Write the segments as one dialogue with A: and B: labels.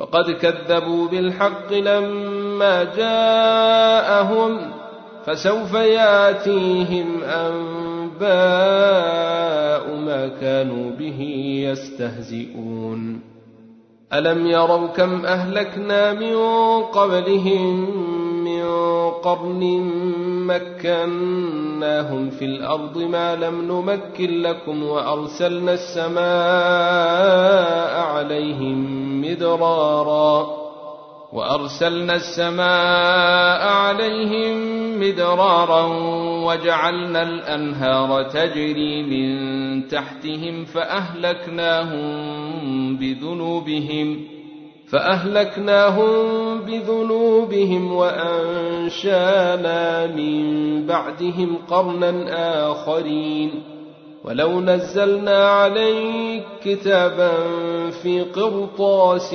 A: فقد كذبوا بالحق لما جاءهم فسوف ياتيهم أنباء ما كانوا به يستهزئون. ألم يروا كم أهلكنا من قبلهم من قرن مكناهم في الأرض ما لم نمكن لكم وأرسلنا السماء عليهم مدرارا وأرسلنا السماء عليهم مدرارا وجعلنا الأنهار تجري من تحتهم فأهلكناهم بذنوبهم فأهلكناهم بذنوبهم وأنشانا من بعدهم قرنا آخرين. ولو نزلنا عليك كتابا في قرطاس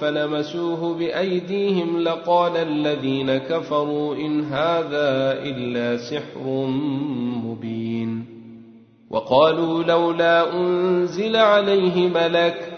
A: فلمسوه بأيديهم لقال الذين كفروا إن هذا إلا سحر مبين. وقالوا لولا أنزل عليه ملك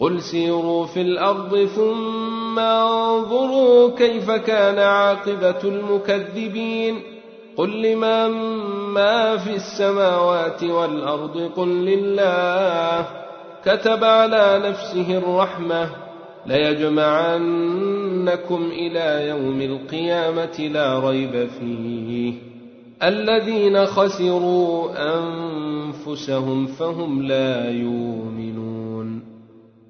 A: قل سيروا في الأرض ثم انظروا كيف كان عاقبه المكذبين قل لمن ما في السماوات والارض قل لله كتب على نفسه الرحمه ليجمعنكم إلى يوم القيامه لا ريب فيه الذين خسروا انفسهم فهم لا يؤمنون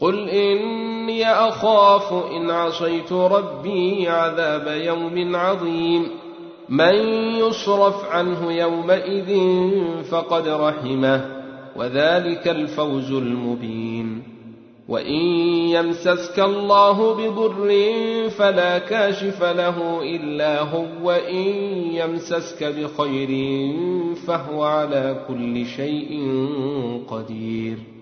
A: قل اني اخاف ان عصيت ربي عذاب يوم عظيم من يصرف عنه يومئذ فقد رحمه وذلك الفوز المبين وان يمسسك الله بضر فلا كاشف له الا هو وان يمسسك بخير فهو على كل شيء قدير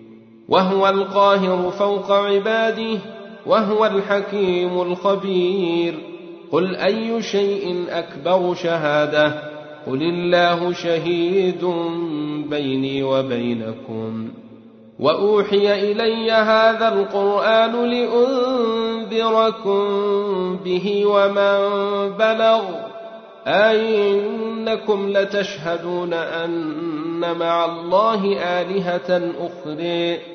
A: وهو القاهر فوق عباده وهو الحكيم الخبير. قل أي شيء أكبر شهادة؟ قل الله شهيد بيني وبينكم. وأوحي إلي هذا القرآن لأنذركم به ومن بلغ. أئنكم لتشهدون أن مع الله آلهة أخرى.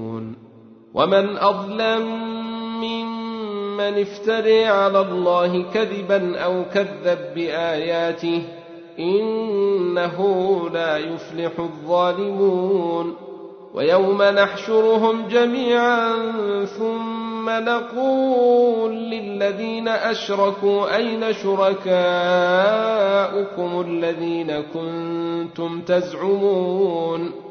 A: ومن أظلم ممن افتري على الله كذبا أو كذب بآياته إنه لا يفلح الظالمون ويوم نحشرهم جميعا ثم نقول للذين أشركوا أين شركاؤكم الذين كنتم تزعمون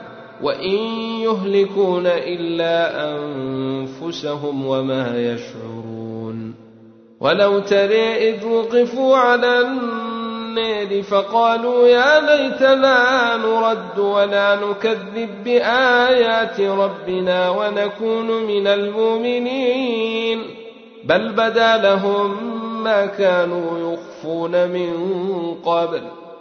A: وإن يهلكون إلا أنفسهم وما يشعرون ولو ترى إذ وقفوا على النار فقالوا يا ليتنا نرد ولا نكذب بآيات ربنا ونكون من المؤمنين بل بدا لهم ما كانوا يخفون من قبل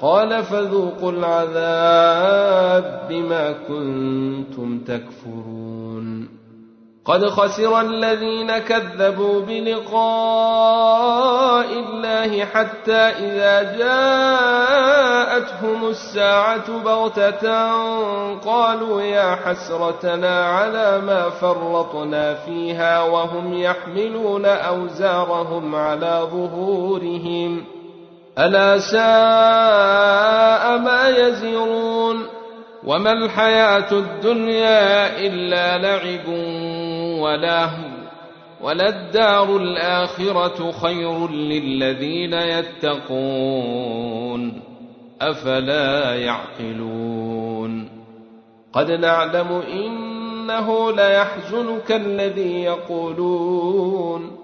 A: قال فذوقوا العذاب بما كنتم تكفرون. قد خسر الذين كذبوا بلقاء الله حتى إذا جاءتهم الساعة بغتة قالوا يا حسرتنا على ما فرطنا فيها وهم يحملون أوزارهم على ظهورهم. ألا ساء ما يزرون وما الحياة الدنيا إلا لعب ولهو وللدار الآخرة خير للذين يتقون أفلا يعقلون قد نعلم إنه ليحزنك الذي يقولون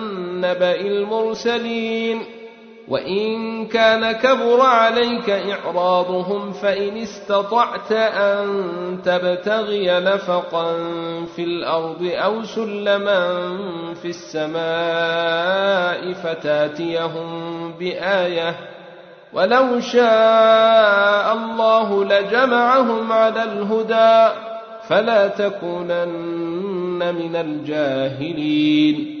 A: نبأ المرسلين. وإن كان كبر عليك إعراضهم فإن استطعت أن تبتغي نفقا في الأرض أو سلما في السماء فتاتيهم بآية. ولو شاء الله لجمعهم على الهدى فلا تكونن من الجاهلين.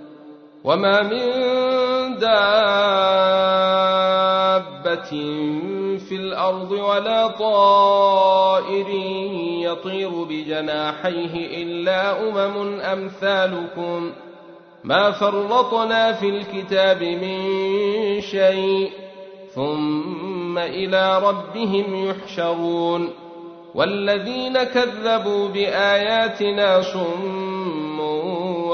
A: وما من دابة في الأرض ولا طائر يطير بجناحيه إلا أمم أمثالكم ما فرطنا في الكتاب من شيء ثم إلى ربهم يحشرون والذين كذبوا باياتنا صم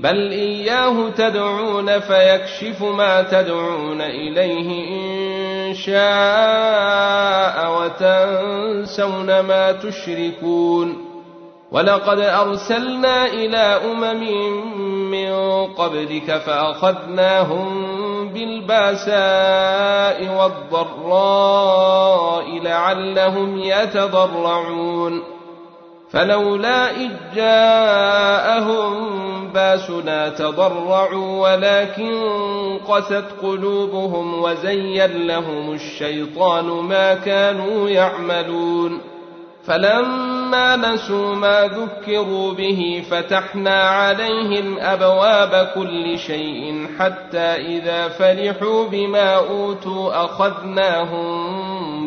A: بل اياه تدعون فيكشف ما تدعون اليه ان شاء وتنسون ما تشركون ولقد ارسلنا إلى امم من قبلك فاخذناهم بالباساء والضراء لعلهم يتضرعون فلولا إذ جاءهم باسنا تضرعوا ولكن قست قلوبهم وزين لهم الشيطان ما كانوا يعملون فلما نسوا ما ذكروا به فتحنا عليهم أبواب كل شيء حتى إذا فرحوا بما أوتوا أخذناهم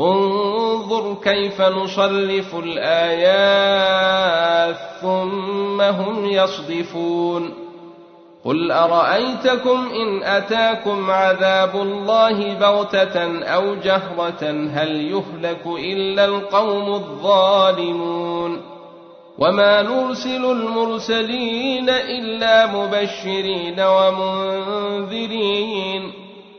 A: انظر كيف نصرف الآيات ثم هم يصدفون. قل أرأيتكم إن أتاكم عذاب الله بغتة أو جهرة؟ هل يهلك إلا القوم الظالمون. وما نرسل المرسلين إلا مبشرين ومنذرين.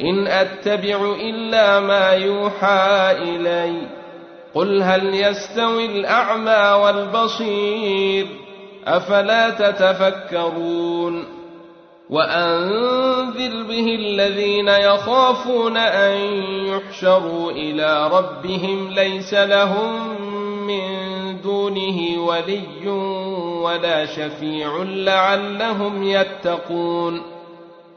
A: إن أتبع إلا ما يوحى اليّ. قل هل يستوي الأعمى والبصير؟ أفلا تتفكرون؟ وأنذر به الذين يخافون أن يحشروا إلى ربهم ليس لهم من دونه ولي ولا شفيع لعلهم يتقون.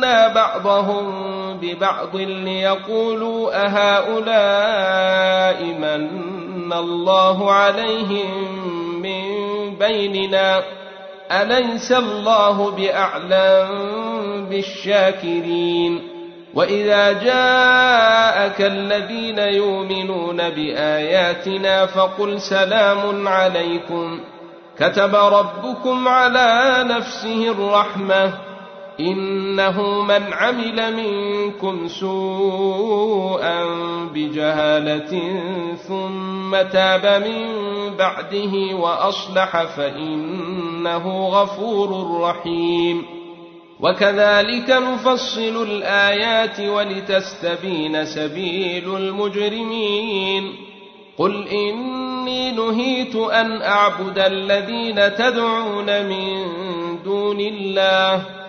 A: فتنا بعضهم ببعض ليقولوا أهؤلاء من الله عليهم من بيننا؟ أليس الله بأعلم بالشاكرين؟ وإذا جاءك الذين يؤمنون بآياتنا فقل سلام عليكم. كتب ربكم على نفسه الرحمة. إنه من عمل منكم سوءا بجهالة ثم تاب من بعده وأصلح فإنه غفور رحيم. وكذلك نفصل الآيات ولتستبين سبيل المجرمين. قل إني نهيت أن أعبد الذين تدعون من دون الله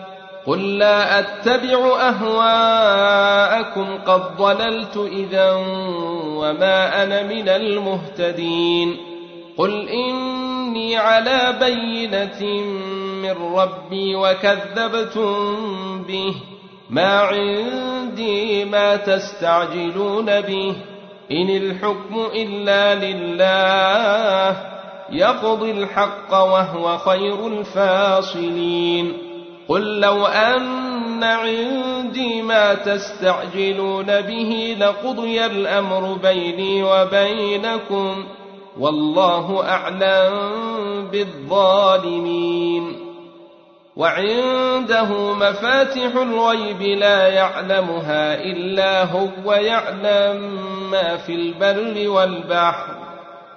A: قل لا اتبع اهواءكم قد ضللت اذا وما أنا من المهتدين قل اني على بينه من ربي وكذبتم به ما عندي ما تستعجلون به إن الحكم إلا لله يقضي الحق وهو خير الفاصلين قل لو أن عندي ما تستعجلون به لقضي الأمر بيني وبينكم والله أعلم بالظالمين. وعنده مفاتح الغيب لا يعلمها إلا هو يعلم ما في البر والبحر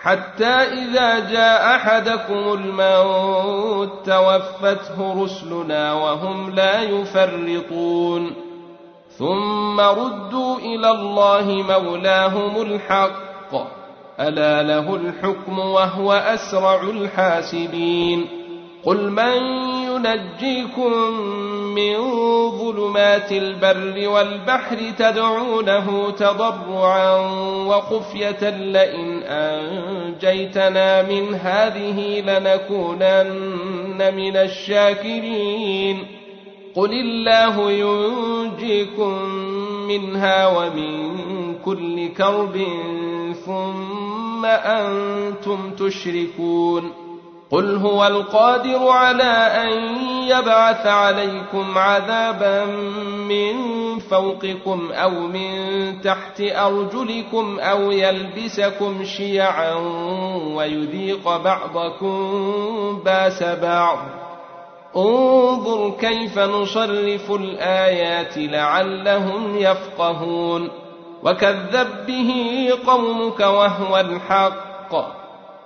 A: حتى إذا جاء أحدكم الموت توفته رسلنا وهم لا يفرطون. ثم ردوا إلى الله مولاهم الحق. ألا له الحكم وهو أسرع الحاسبين. قل من ينجيكم من ظلمات البر والبحر تدعونه تضرعا وخفية لئن أنجيتنا من هذه لنكونن من الشاكرين. قل الله ينجيكم منها ومن كل كرب ثم أنتم تشركون. قل هو القادر على ان يبعث عليكم عذابا من فوقكم أو من تحت ارجلكم أو يلبسكم شيعا ويذيق بعضكم باس بعض. انظر كيف نصرف الايات لعلهم يفقهون. وكذب به قومك وهو الحق.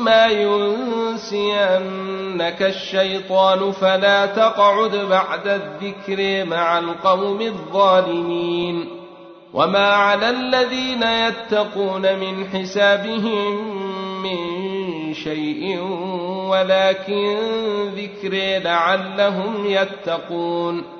A: وإما ينسينك الشيطان فلا تقعد بعد الذكر مع القوم الظالمين وما على الذين يتقون من حسابهم من شيء ولكن ذكر لعلهم يتقون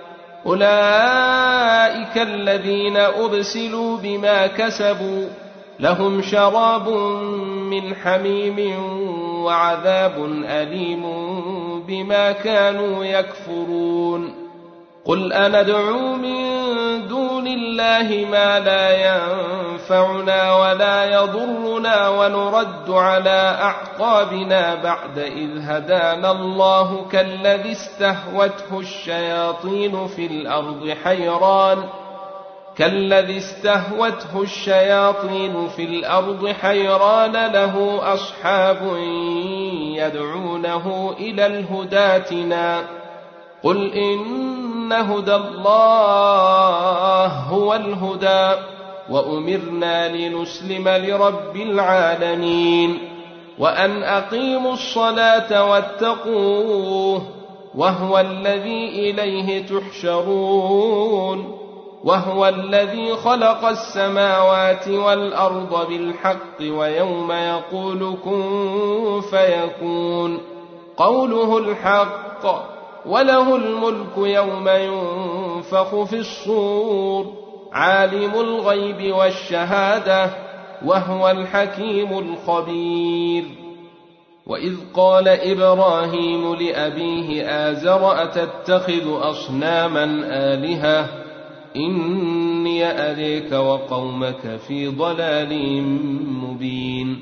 A: أولئك الذين أبسلوا بما كسبوا لهم شراب من حميم وعذاب أليم بما كانوا يكفرون. قل أندعو من الله ما لا ينفعنا ولا يضرنا ونرد على أعقابنا بعد إذ هدانا الله كالذي استهوته الشياطين في الأرض حيران كالذي استهوته الشياطين في الأرض حيران له أصحاب يدعونه إلى الهداتنا قل إن هدى الله هو الهدى وأمرنا لنسلم لرب العالمين وأن أقيموا الصلاة واتقوه وهو الذي إليه تحشرون وهو الذي خلق السماوات والأرض بالحق ويوم يقول كن فيكون قوله الحق. وله الملك يوم ينفخ في الصور عالم الغيب والشهادة وهو الحكيم الخبير. وإذ قال إبراهيم لأبيه آزر أتتخذ أصناما آلهة؟ إني أريك وقومك في ضلال مبين.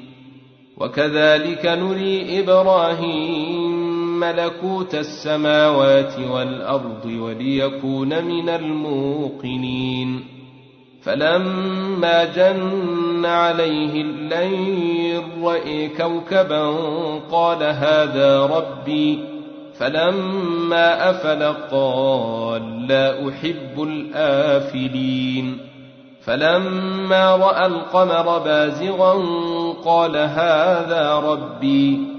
A: وكذلك نري إبراهيم ملكوت السماوات والأرض وليكون من الموقنين. فلما جن عليه الليل راي كوكبا قال هذا ربي. فلما أفل قال لا أحب الآفلين. فلما رأى القمر بازغا قال هذا ربي.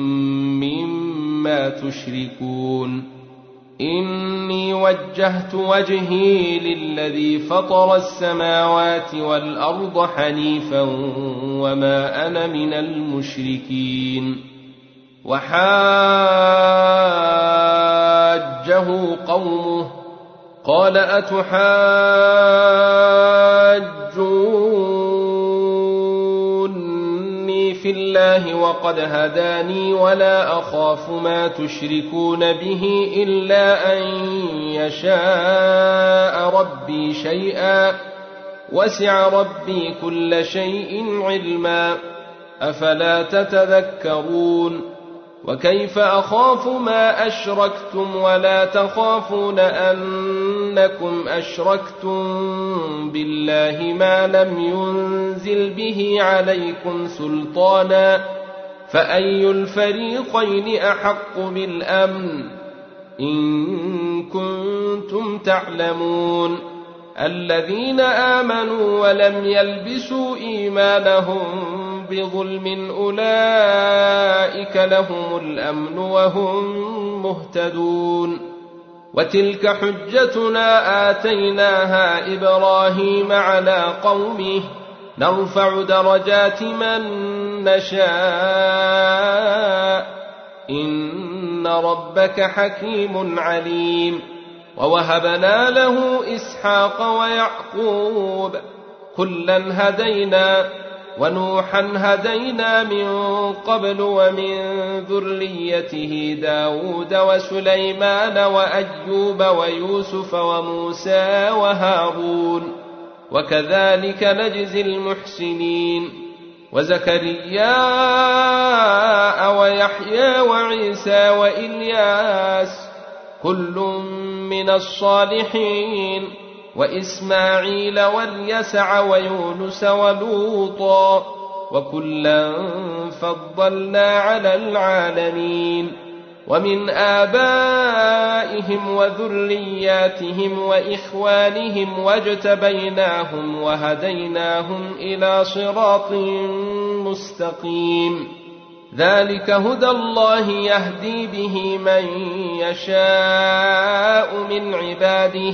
A: مما تشركون. إني وجهت وجهي للذي فطر السماوات والأرض حنيفا وما أنا من المشركين. وحاجه قومه. قال اتحاجوني الله وقد هداني ولا أخاف ما تشركون به إلا أن يشاء ربي شيئا. وسع ربي كل شيء علما. أفلا تتذكرون؟ وكيف أخاف ما أشركتم ولا تخافون أنكم أشركتم بالله ما لم ينزل به عليكم سلطانا فأي الفريقين أحق بالأمن إن كنتم تعلمون الذين آمنوا ولم يلبسوا إيمانهم بظلم أولئك لهم الأمن وهم مهتدون وتلك حجتنا آتيناها إبراهيم على قومه نرفع درجات من نشاء إن ربك حكيم عليم ووهبنا له إسحاق ويعقوب كلا هدينا ونوحا هدينا من قبل ومن ذريته داود وسليمان وأيوب ويوسف وموسى وهارون وكذلك نجزي المحسنين وزكريا ويحيى وعيسى وإلياس كل من الصالحين وإسماعيل واليسع ويونس ولوطا وكلا فضلنا على العالمين ومن آبائهم وذرياتهم وإخوانهم واجتبيناهم وهديناهم إلى صراط مستقيم ذلك هدى الله يهدي به من يشاء من عباده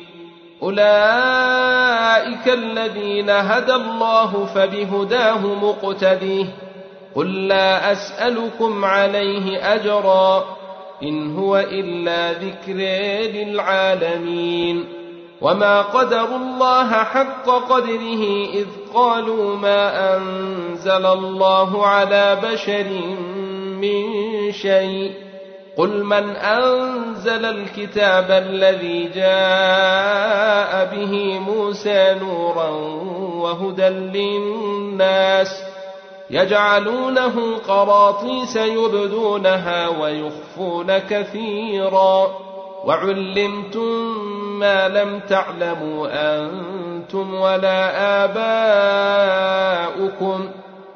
A: أولئك الذين هدى الله فبهداه مقتديه قل لا أسألكم عليه أجرا إن هو إلا ذكر للعالمين وما قدروا الله حق قدره إذ قالوا ما أنزل الله على بشر من شيء قل من أنزل الكتاب الذي جاء به موسى نورا وهدى للناس يجعلونه قراطيس يبدونها ويخفون كثيرا وعلمتم ما لم تعلموا أنتم ولا آباؤكم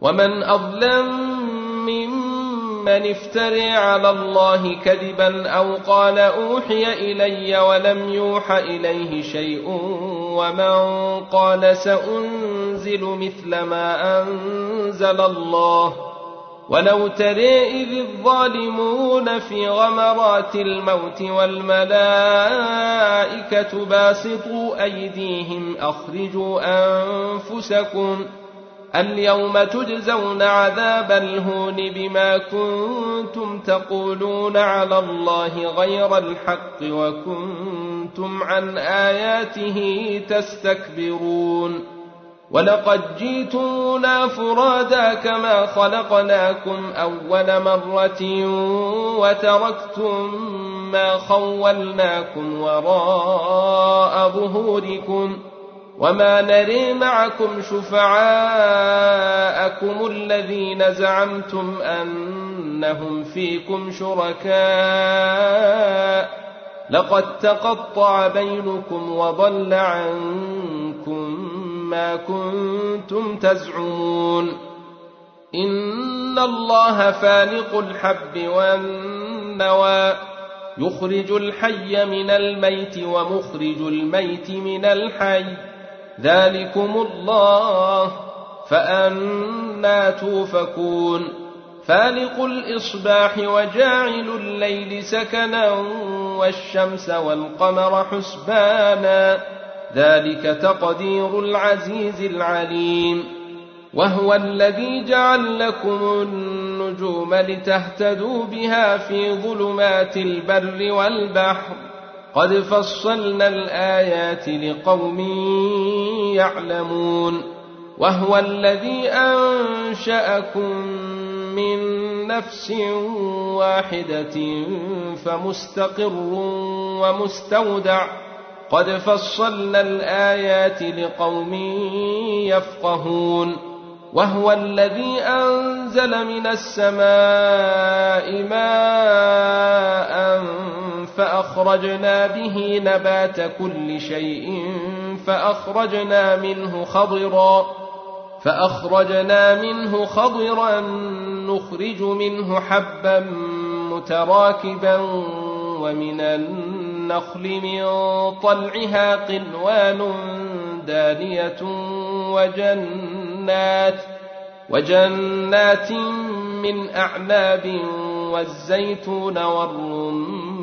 A: ومن أظلم ممن افتري على الله كذبا أو قال أوحي إلي ولم يوح إليه شيء ومن قال سأنزل مثل ما أنزل الله ولو تري إذ الظالمون في غمرات الموت والملائكة باسطوا أيديهم أخرجوا أنفسكم اليوم تجزون عذاب الهون بما كنتم تقولون على الله غير الحق وكنتم عن آياته تستكبرون. ولقد جئتمونا فرادا كما خلقناكم أول مرة وتركتم ما خولناكم وراء ظهوركم وما نري معكم شفعاءكم الذين زعمتم أنهم فيكم شركاء لقد تقطع بينكم وضل عنكم ما كنتم تزعمون إن الله فالق الحب والنوى يخرج الحي من الميت ومخرج الميت من الحي ذلكم الله فأنا توفكون. فالق الإصباح وجاعل الليل سكنا والشمس والقمر حسبانا. ذلك تقدير العزيز العليم. وهو الذي جعل لكم النجوم لتهتدوا بها في ظلمات البر والبحر. قد فصلنا الآيات لقوم يعلمون وهو الذي أنشأكم من نفس واحدة فمستقر ومستودع قد فصلنا الآيات لقوم يفقهون وهو الذي أنزل من السماء ماء فأخرجنا به نبات كل شيء فأخرجنا منه خضرا فأخرجنا منه خضرا نخرج منه حبا متراكبا ومن النخل من طلعها قنوان دانية وجنات وجنات من أعناب والزيتون والرمان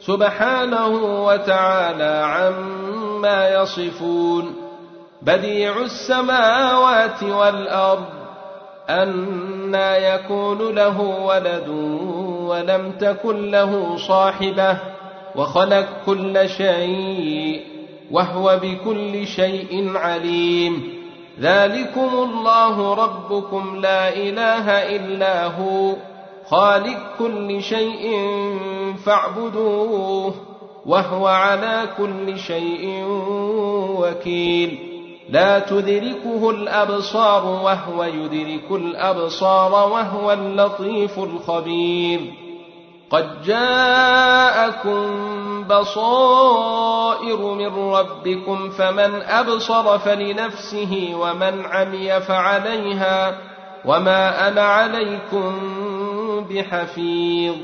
A: سبحانه وتعالى عما يصفون بديع السماوات والأرض أنى يكون له ولد ولم تكن له صاحبة وخلق كل شيء وهو بكل شيء عليم ذلكم الله ربكم لا إله إلا هو خالق كل شيء فاعبدوه وهو على كل شيء وكيل. لا تدركه الأبصار وهو يدرك الأبصار وهو اللطيف الخبير. قد جاءكم بصائر من ربكم فمن أبصر فلنفسه ومن عمي فعليها وما أنا عليكم بحفيظ.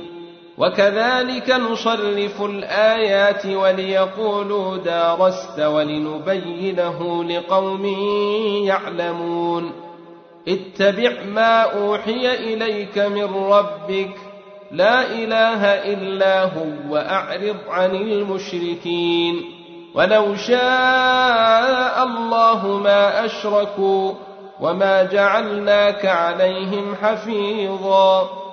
A: وكذلك نصرف الآيات وليقولوا دارست ولنبينه لقوم يعلمون. اتبع ما أوحي إليك من ربك. لا إله إلا هو وأعرض عن المشركين. ولو شاء الله ما أشركوا وما جعلناك عليهم حفيظا.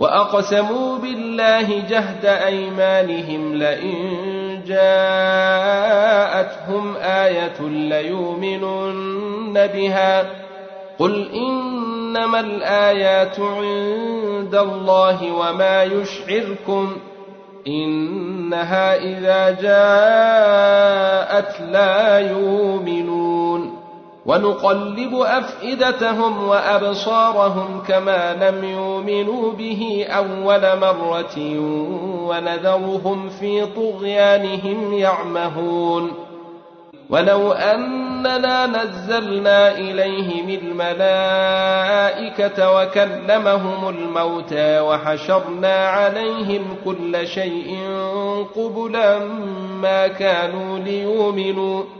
A: وأقسموا بالله جهد أيمانهم لئن جاءتهم آية ليؤمنن بها قل إنما الآيات عند الله وما يشعركم إنها إذا جاءت لا يؤمنون ونقلب أفئدتهم وأبصارهم كما لم يؤمنوا به أول مرة ونذرهم في طغيانهم يعمهون. ولو أننا نزلنا اليهم الملائكة وكلمهم الموتى وحشرنا عليهم كل شيء قبلا ما كانوا ليؤمنوا.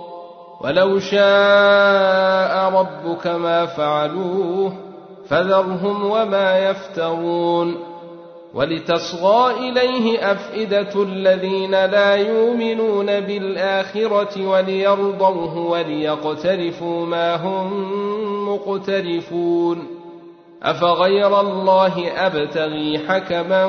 A: ولو شاء ربك ما فعلوه فذرهم وما يفترون ولتصغى إليه أفئدة الذين لا يؤمنون بالآخرة وليرضوه وليقترفوا ما هم مقترفون أفغير الله أبتغي حكما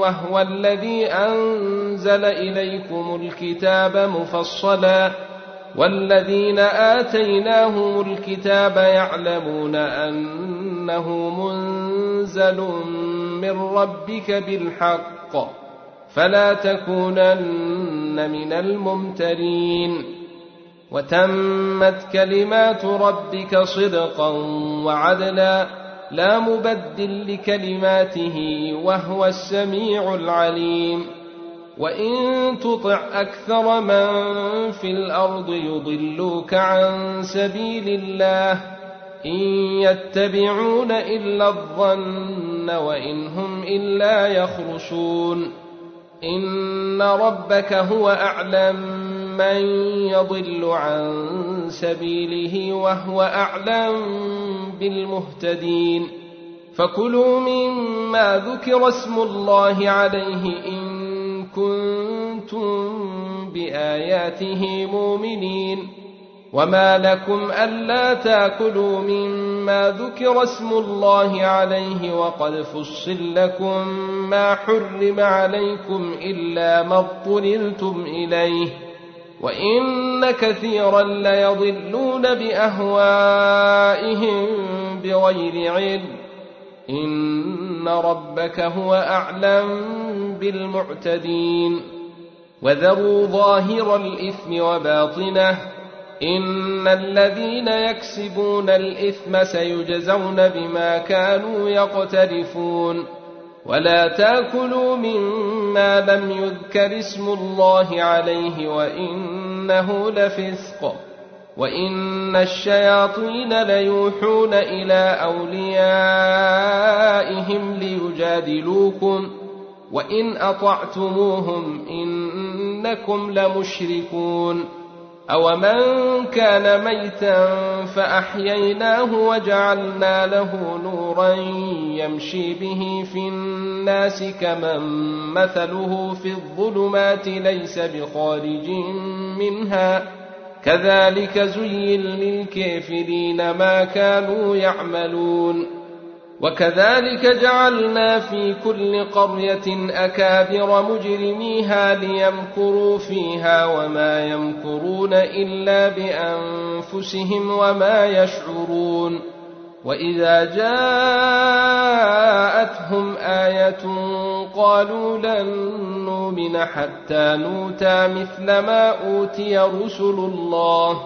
A: وهو الذي أنزل إليكم الكتاب مفصلا والذين آتيناهم الكتاب يعلمون أنه منزل من ربك بالحق فلا تكونن من الممترين وتمت كلمات ربك صدقا وعدلا لا مبدل لكلماته وهو السميع العليم وان تطع أكثر من في الأرض يضلوك عن سبيل الله ان يتبعون الا الظن وان هم الا يخرصون ان ربك هو اعلم من يضل عن سبيله وهو اعلم بالمهتدين فكلوا مما ذكر اسم الله عليه ان كنتم بآياته مؤمنين وما لكم ألا تأكلوا مما ذكر اسم الله عليه وقد فصل لكم ما حرم عليكم إلا ما اضطررتم إليه وإن كثيرا ليضلون بأهوائهم بغير علم إن ربك هو أعلم بالمعتدين وذروا ظاهر الإثم وباطنه إن الذين يكسبون الإثم سيجزون بما كانوا يقترفون ولا تاكلوا مما لم يذكر اسم الله عليه وإنه لفسق وإن الشياطين ليوحون إلى أوليائهم ليجادلوكم وان اطعتموهم انكم لمشركون أومن كان ميتا فأحييناه وجعلنا له نورا يمشي به في الناس كمن مثله في الظلمات ليس بخارج منها كذلك زين للكافرين ما كانوا يعملون وكذلك جعلنا في كل قرية أكابر مجرميها ليمكروا فيها وما يمكرون إلا بأنفسهم وما يشعرون وإذا جاءتهم آية قالوا لن نؤمن حتى نوتى مثل ما أوتي رسل الله.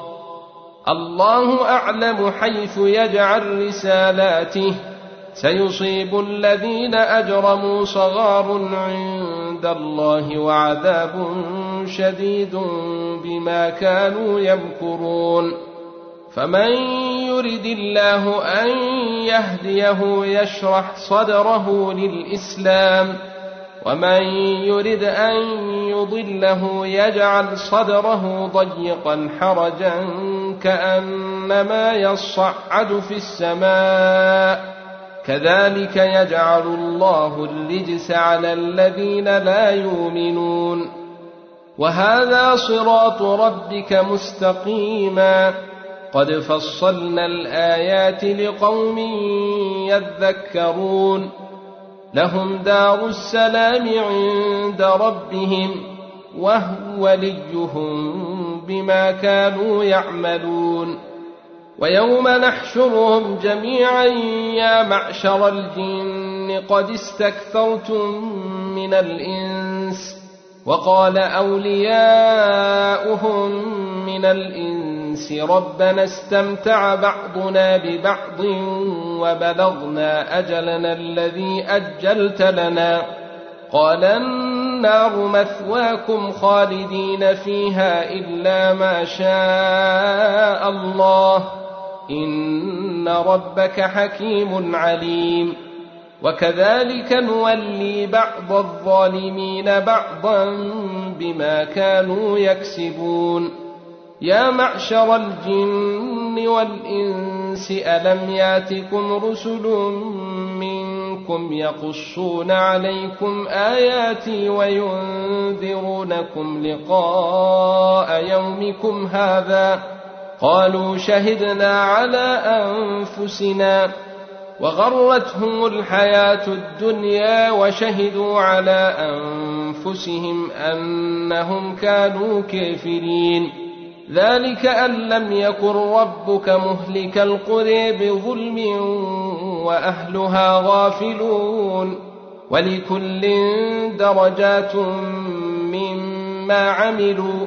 A: الله أعلم حيث يجعل رسالاته. سيصيب الذين أجرموا صغار عند الله وعذاب شديد بما كانوا يمكرون. فمن يرد الله أن يهديه يشرح صدره للإسلام ومن يرد أن يضله يجعل صدره ضيقا حرجا كأنما يصعد في السماء. كذلك يجعل الله الرجس على الذين لا يؤمنون. وهذا صراط ربك مستقيما. قد فصلنا الآيات لقوم يذكرون. لهم دار السلام عند ربهم وهو وليهم بما كانوا يعملون. ويوم نحشرهم جميعا يا معشر الجن قد استكثرتم من الإنس وقال أولياؤهم من الإنس ربنا استمتع بعضنا ببعض وبلغنا أجلنا الذي أجلت لنا. قال النار مثواكم خالدين فيها إلا ما شاء الله. إن ربك حكيم عليم وكذلك نولي بعض الظالمين بعضا بما كانوا يكسبون يا معشر الجن والإنس ألم ياتكم رسل منكم يقصون عليكم آياتي وينذرونكم لقاء يومكم هذا ۖ قالوا شهدنا على أنفسنا وغرتهم الحياة الدنيا وشهدوا على أنفسهم أنهم كانوا كافرين. ذلك أن لم يكن ربك مهلك القرى بظلم وأهلها غافلون. ولكل درجات مما عملوا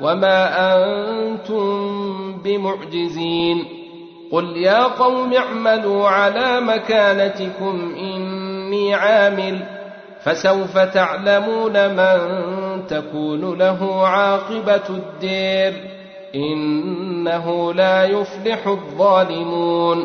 A: وما أنتم بمعجزين قل يا قوم اعملوا على مكانتكم اني عامل فسوف تعلمون من تكون له عاقبه الدير انه لا يفلح الظالمون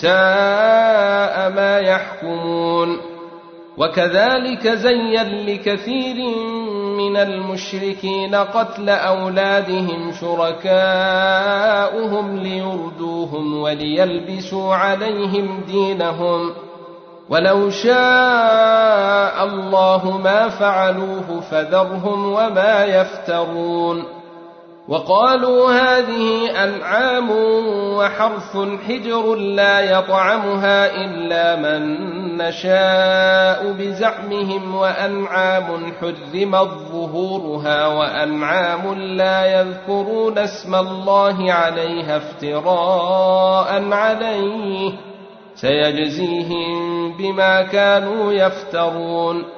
A: ساء ما يحكمون وكذلك زين لكثير من المشركين قتل أولادهم شركاؤهم ليردوهم وليلبسوا عليهم دينهم ولو شاء الله ما فعلوه فذرهم وما يفترون وقالوا هذه أنعام وحرث حجر لا يطعمها إلا من نشاء بزعمهم وأنعام حرمت ظهورها وأنعام لا يذكرون اسم الله عليها افتراء عليه سيجزيهم بما كانوا يفترون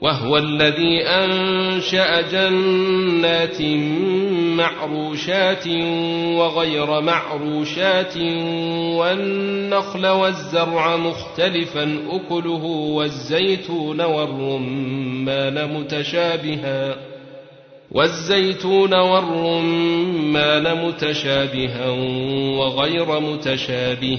B: وهو الذي أنشأ جنات معروشات وغير معروشات والنخل والزرع مختلفا أكله والزيتون والرمان متشابها والزيتون والرمان متشابها وغير متشابه.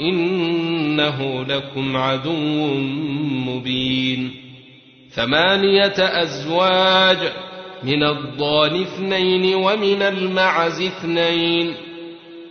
B: إنه لكم عدو مبين ثمانية أزواج من الضال اثنين ومن المعز اثنين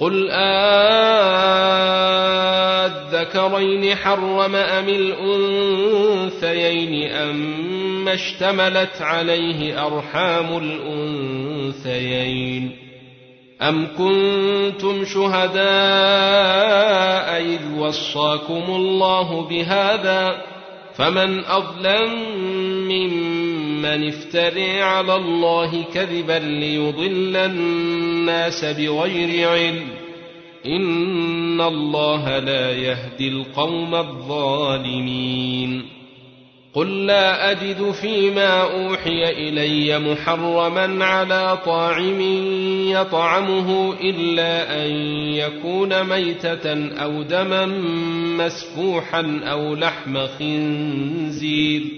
B: قل آذكرين حرم أم الأنثيين أم اشتملت عليه أرحام الأنثيين أم كنتم شهداء إذ وصاكم الله بهذا فمن أظلم ممن افتري على الله كذبا ليضل الناس بغير علم. إن الله لا يهدي القوم الظالمين. قل لا أجد فيما أوحي إلي محرما على طاعم يطعمه إلا أن يكون ميتة أو دما مسفوحا أو لحم خنزير.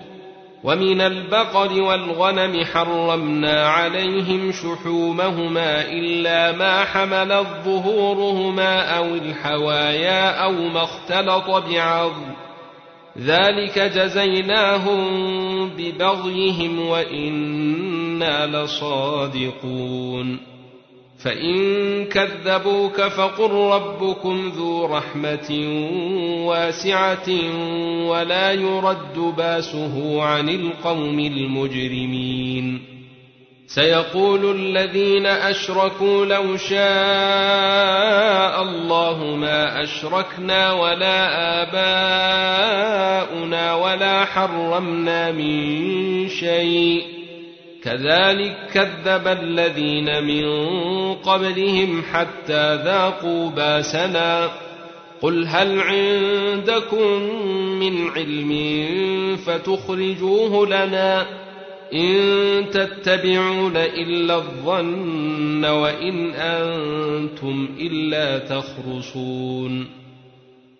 B: ومن البقر والغنم حرمنا عليهم شحومهما إلا ما حملت ظهورهما أو الحوايا أو ما اختلط بعظم. ذلك جزيناهم ببغيهم وإنا لصادقون. فإن كذبوك فقل ربكم ذو رحمة واسعة ولا يرد باسه عن القوم المجرمين. سيقول الذين أشركوا لو شاء الله ما أشركنا ولا آباؤنا ولا حرمنا من شيء. كذلك كذب الذين من قبلهم حتى ذاقوا باسنا. قل هل عندكم من علم فتخرجوه لنا؟ إن تتبعون إلا الظن وإن أنتم إلا تخرصون.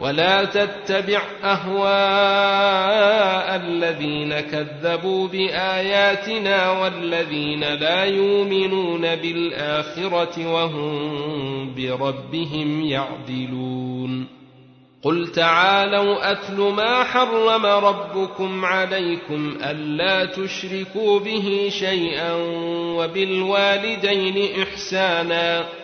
B: ولا تتبع أهواء الذين كذبوا بآياتنا والذين لا يؤمنون بالآخرة وهم بربهم يعدلون. قل تعالوا أتل ما حرم ربكم عليكم ألا تشركوا به شيئا وبالوالدين إحسانا.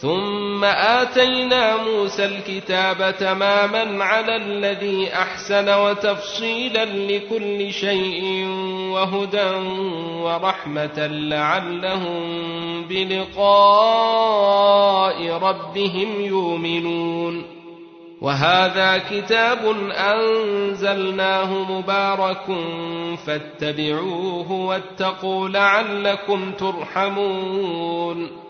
B: ثم آتينا موسى الكتاب تماما على الذي أحسن وتفصيلا لكل شيء وهدى ورحمة لعلهم بلقاء ربهم يؤمنون. وهذا كتاب أنزلناه مبارك فاتبعوه واتقوا لعلكم ترحمون.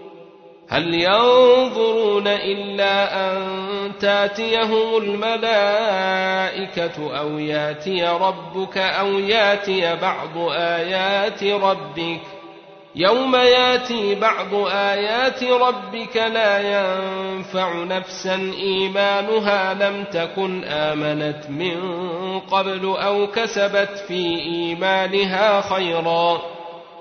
B: هل ينظرون إلا أن تاتيهم الملائكة أو ياتي ربك أو ياتي بعض آيات ربك؟ يوم ياتي بعض آيات ربك لا ينفع نفسا إيمانها لم تكن آمنت من قبل أو كسبت في إيمانها خيرا.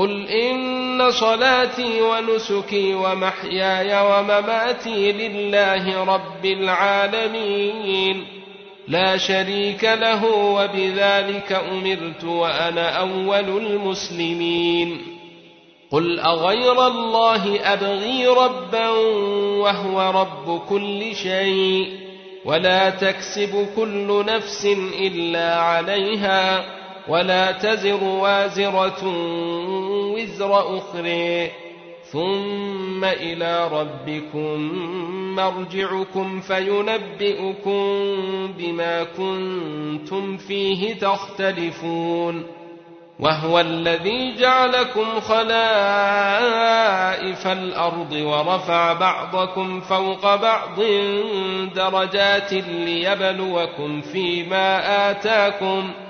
B: قل إن صلاتي ونسكي ومحياي ومماتي لله رب العالمين. لا شريك له وبذلك أمرت وأنا أول المسلمين. قل أغير الله أبغي ربا وهو رب كل شيء. ولا تكسب كل نفس إلا عليها. ولا تزر وازرة وزر أخرى. ثم إلى ربكم مرجعكم فينبئكم بما كنتم فيه تختلفون. وهو الذي جعلكم خلائف الأرض ورفع بعضكم فوق بعض درجات ليبلوكم فيما آتاكم ۖ.